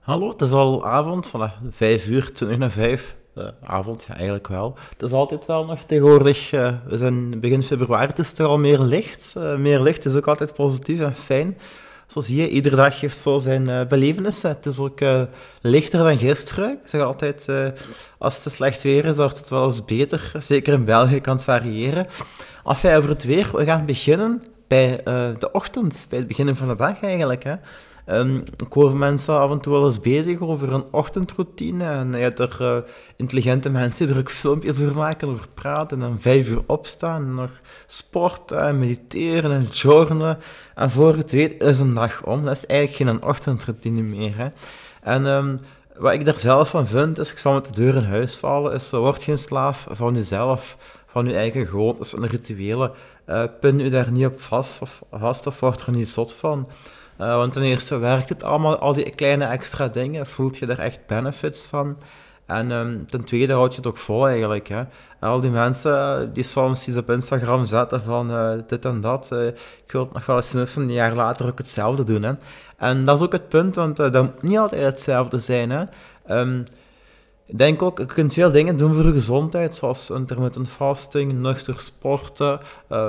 Hallo, het is al avond, voilà, 5 uur, 20 naar 5. Uh, avond, ja, eigenlijk wel. Het is altijd wel nog tegenwoordig, uh, we zijn begin februari, het is toch al meer licht. Uh, meer licht is ook altijd positief en fijn. Zo zie je, iedere dag heeft zo zijn uh, belevenissen. Het is ook lichter dan gisteren. Ik zeg altijd, als het slecht weer is, wordt het wel eens beter. Zeker in België kan het variëren. Enfin, over het weer, we gaan beginnen bij de ochtend, bij het beginnen van de dag eigenlijk. Hè. Um, ik hoor mensen af en toe wel eens bezig over een ochtendroutine. En je hebt er uh, intelligente mensen die er ook filmpjes over maken, over praten. En vijf uur opstaan, en nog sporten, en mediteren en journalen. En voor het weet is een dag om. Dat is eigenlijk geen ochtendroutine meer. Hè. En um, wat ik daar zelf van vind, is, ik zal met de deur in huis vallen, is, word geen slaaf van jezelf, van je eigen gewoontes en rituelen. Uh, pin u daar niet op vast of, vast of word er niet zot van. Uh, want ten eerste werkt het allemaal, al die kleine extra dingen, voelt je er echt benefits van. En um, ten tweede houd je het ook vol eigenlijk. Hè. al die mensen die soms iets op Instagram zetten van uh, dit en dat, uh, ik wil het nog wel eens een jaar later ook hetzelfde doen. Hè. En dat is ook het punt, want dat moet niet altijd hetzelfde zijn. Hè. Ik denk ook, je kunt veel dingen doen voor je gezondheid, zoals intermittent fasting, nuchter sporten,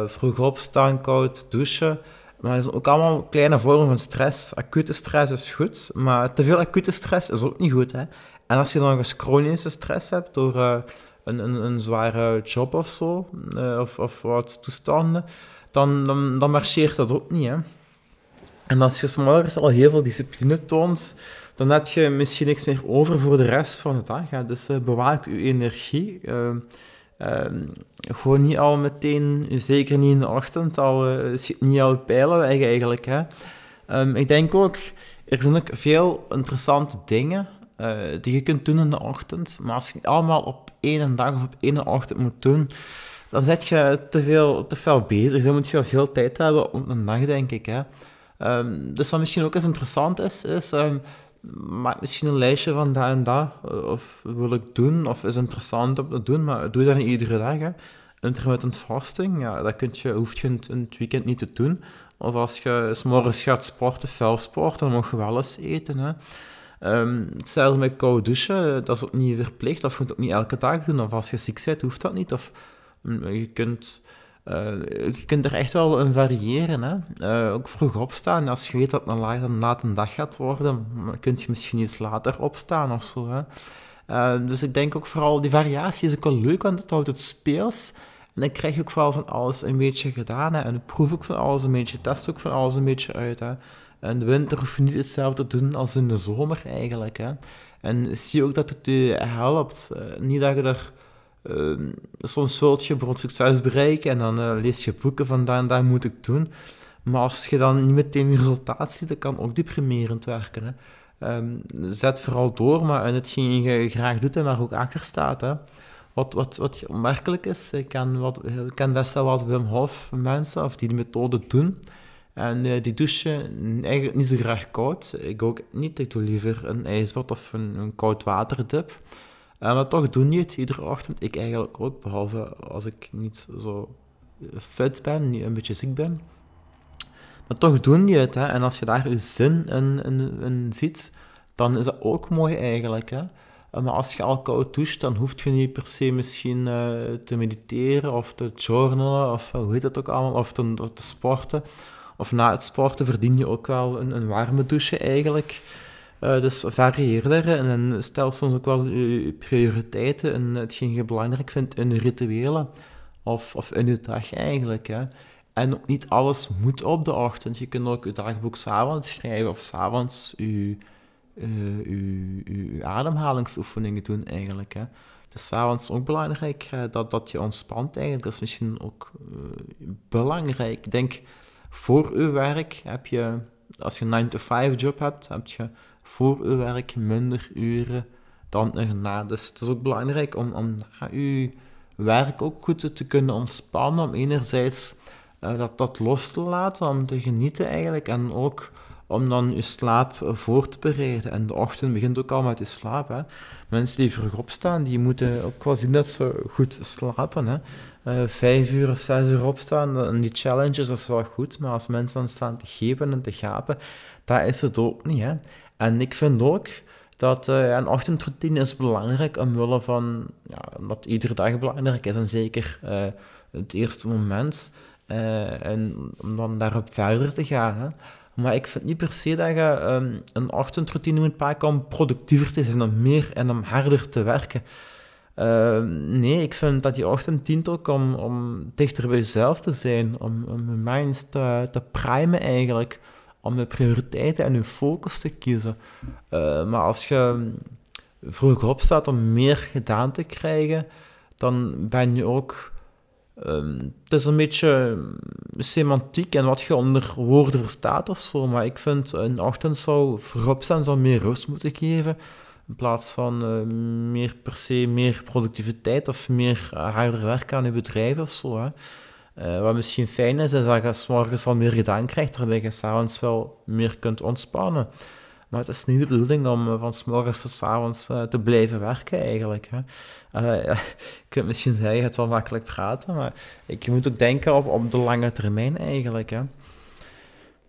vroeg opstaan, koud douchen. Maar is ook allemaal kleine vormen van stress. Acute stress is goed, maar te veel acute stress is ook niet goed. Hè? En als je dan nog eens chronische stress hebt door uh, een, een, een, zware job of zo, uh, of, wat toestanden, dan, dan, dan marcheert dat ook niet. Hè? En als je morgens al heel veel discipline toont, dan heb je misschien niks meer over voor de rest van de dag. Dus uh, bewaak je energie. Ehm, gewoon niet al meteen, zeker niet in de ochtend, al uh, niet al pijlen weg eigenlijk. Hè. Um, ik denk ook, er zijn ook veel interessante dingen uh, die je kunt doen in de ochtend, maar als je het allemaal op één dag of op één ochtend moet doen, dan zet je te veel, te veel bezig. Dan moet je veel tijd hebben om een dag, denk ik. Hè. Um, dus wat misschien ook eens interessant is, is maak misschien een lijstje van dat en dat, eh, of wil ik doen, of is interessant om te doen, maar doe dat niet iedere dag. Hè. Intermittent fasting, ja, dat kunt je, hoef je in het weekend niet te doen. Of als je s morgens gaat sporten, fel sporten, dan mag je wel eens eten. Hè. Um, hetzelfde met koud douchen, dat is ook niet verplicht, of je moet het ook niet elke dag doen. Of als je ziek bent, hoeft dat niet. Of mm, je kunt uh, je kunt er echt wel in variëren. Hè? Uh, ook vroeg opstaan. Als je weet dat het een een een dag gaat worden, kun je misschien iets later opstaan of zo. Hè? Uh, dus ik denk ook vooral, die variatie is ook wel leuk, want het houdt het speels. En dan krijg je ook vooral van alles een beetje gedaan. Hè? En proef ook van alles een beetje, test ook van alles een beetje uit. Hè? In de winter hoef je niet hetzelfde te doen als in de zomer eigenlijk. Hè? En zie ook dat het je helpt. niet dat je er soms wil je bijvoorbeeld succes bereiken en dan uh, lees je boeken van dat en dat moet ik doen. Maar als je dan niet meteen resultaat ziet, dat kan ook deprimerend werken. Hè. Um, zet vooral door, maar in hetgeen je graag doet en waar ook achter staat. Hè. Wat, wat, wat opmerkelijk is, ik ken, wat, ik ken best wel wat Wim Hof mensen, of die de methode doen. En uh, die douchen eigenlijk niet zo graag koud. Ik ook niet. Ik doe liever een ijsbad of een, een koud waterdip. Uh, maar toch doen je het iedere ochtend. Ik eigenlijk ook, behalve als ik niet zo fit ben, niet een beetje ziek ben. Maar toch doen je het, hè. En als je daar je zin in, ziet, dan is dat ook mooi eigenlijk, hè. Eh, maar als je al koud doucht, dan hoef je niet per se misschien uh, te mediteren of te journalen of hoe heet het ook allemaal, of te, te, sporten. Of na het sporten verdien je ook wel een, een warme douche eigenlijk. Uh, dus varieer erin en stel soms ook wel je prioriteiten en hetgeen je belangrijk vindt in rituelen of, of in je dag eigenlijk. Hè. En niet alles moet op de ochtend. Je kunt ook je dagboek s'avonds schrijven of s'avonds je, uh, je, ademhalingsoefeningen doen eigenlijk. Hè. Dus s'avonds ook belangrijk dat, dat je ontspant eigenlijk. Dat is misschien ook uh, belangrijk. Ik denk, voor je werk heb je, als je een 9-to-5 job hebt, heb je voor uw werk minder uren dan erna. Dus het is ook belangrijk om, om na uw werk ook goed te kunnen ontspannen. Om enerzijds uh, dat, dat los te laten, om te genieten eigenlijk. En ook om dan je slaap voor te bereiden. En de ochtend begint ook al met je slaap. Hè. Mensen die vroeg opstaan, die moeten ook quasi net zo goed slapen. Hè. Uh, vijf uur of zes uur opstaan, en die challenges, dat is wel goed. Maar als mensen dan staan te geven en te gapen, dat is het ook niet. En ik vind ook dat uh, een ochtendroutine is belangrijk omwille van, ja, omdat iedere dag belangrijk is en zeker uh, het eerste moment. Uh, en om dan daarop verder te gaan. Hè. Maar ik vind niet per se dat je um, een ochtendroutine moet pakken om productiever te zijn, om meer en om harder te werken. Uh, nee, ik vind dat die ochtend dient ook om, om dichter bij jezelf te zijn, om, om je mind te, te primen eigenlijk, om je prioriteiten en je focus te kiezen. Uh, maar als je vroeg opstaat om meer gedaan te krijgen, dan ben je ook Um, het is een beetje semantiek en wat je onder woorden verstaat of zo, maar ik vind een ochtend zou voorop staan, zou meer rust moeten geven, in plaats van uh, meer per se meer productiviteit of meer uh, harder werken aan je bedrijf of zo. Hè. Uh, wat misschien fijn is, is dat je s morgens al meer gedaan krijgt, waarbij je s'avonds wel meer kunt ontspannen. Maar het is niet de bedoeling om eh, van morgens tot s avonds uh, te blijven werken eigenlijk. Hè. Uh, ja, je kunt misschien zeggen, het wel makkelijk praten, maar je moet ook denken op, op de lange termijn eigenlijk. Hè.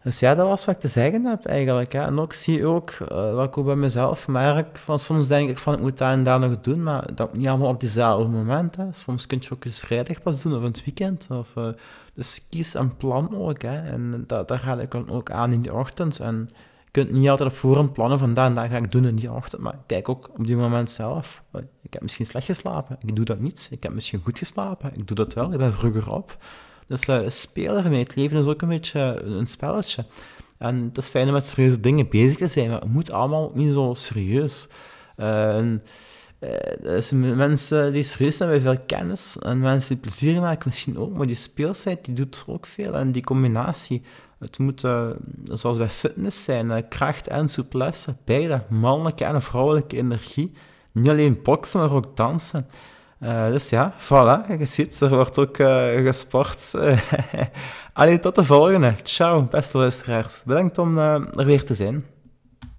Dus ja, dat was wat ik te zeggen heb eigenlijk. Hè. En ook zie je ook, uh, wat ik ook bij mezelf merk, van soms denk ik van ik moet daar en daar nog doen, maar dat niet allemaal op diezelfde moment. Hè. Soms kun je ook eens vrijdag pas doen of het weekend. Of, uh, dus kies een plan ook. Hè. En dat, daar ga ik dan ook aan in de ochtend. En kunt niet altijd op voorhand plannen van dat en dat ga ik doen in die ochtend, maar kijk ook op die moment zelf. Ik heb misschien slecht geslapen, ik doe dat niet. Ik heb misschien goed geslapen, ik doe dat wel, ik ben vroeger op. Dus uh, speel ermee. Het leven is ook een beetje een spelletje. En het is fijn om met serieuze dingen bezig te zijn, maar het moet allemaal niet zo serieus. Uh, en, mensen die serieus zijn, hebben veel kennis. En mensen die plezier maken misschien ook, maar die speelsheid die doet ook veel. En die combinatie, het moet, zoals bij fitness zijn, kracht en souplesse, beide, mannelijke en vrouwelijke energie. Niet alleen boksen, maar ook dansen. Uh, dus ja, voilà, je ziet, er wordt ook gesport. Allee, tot de volgende. Ciao, beste luisteraars. Bedankt om er weer te zijn.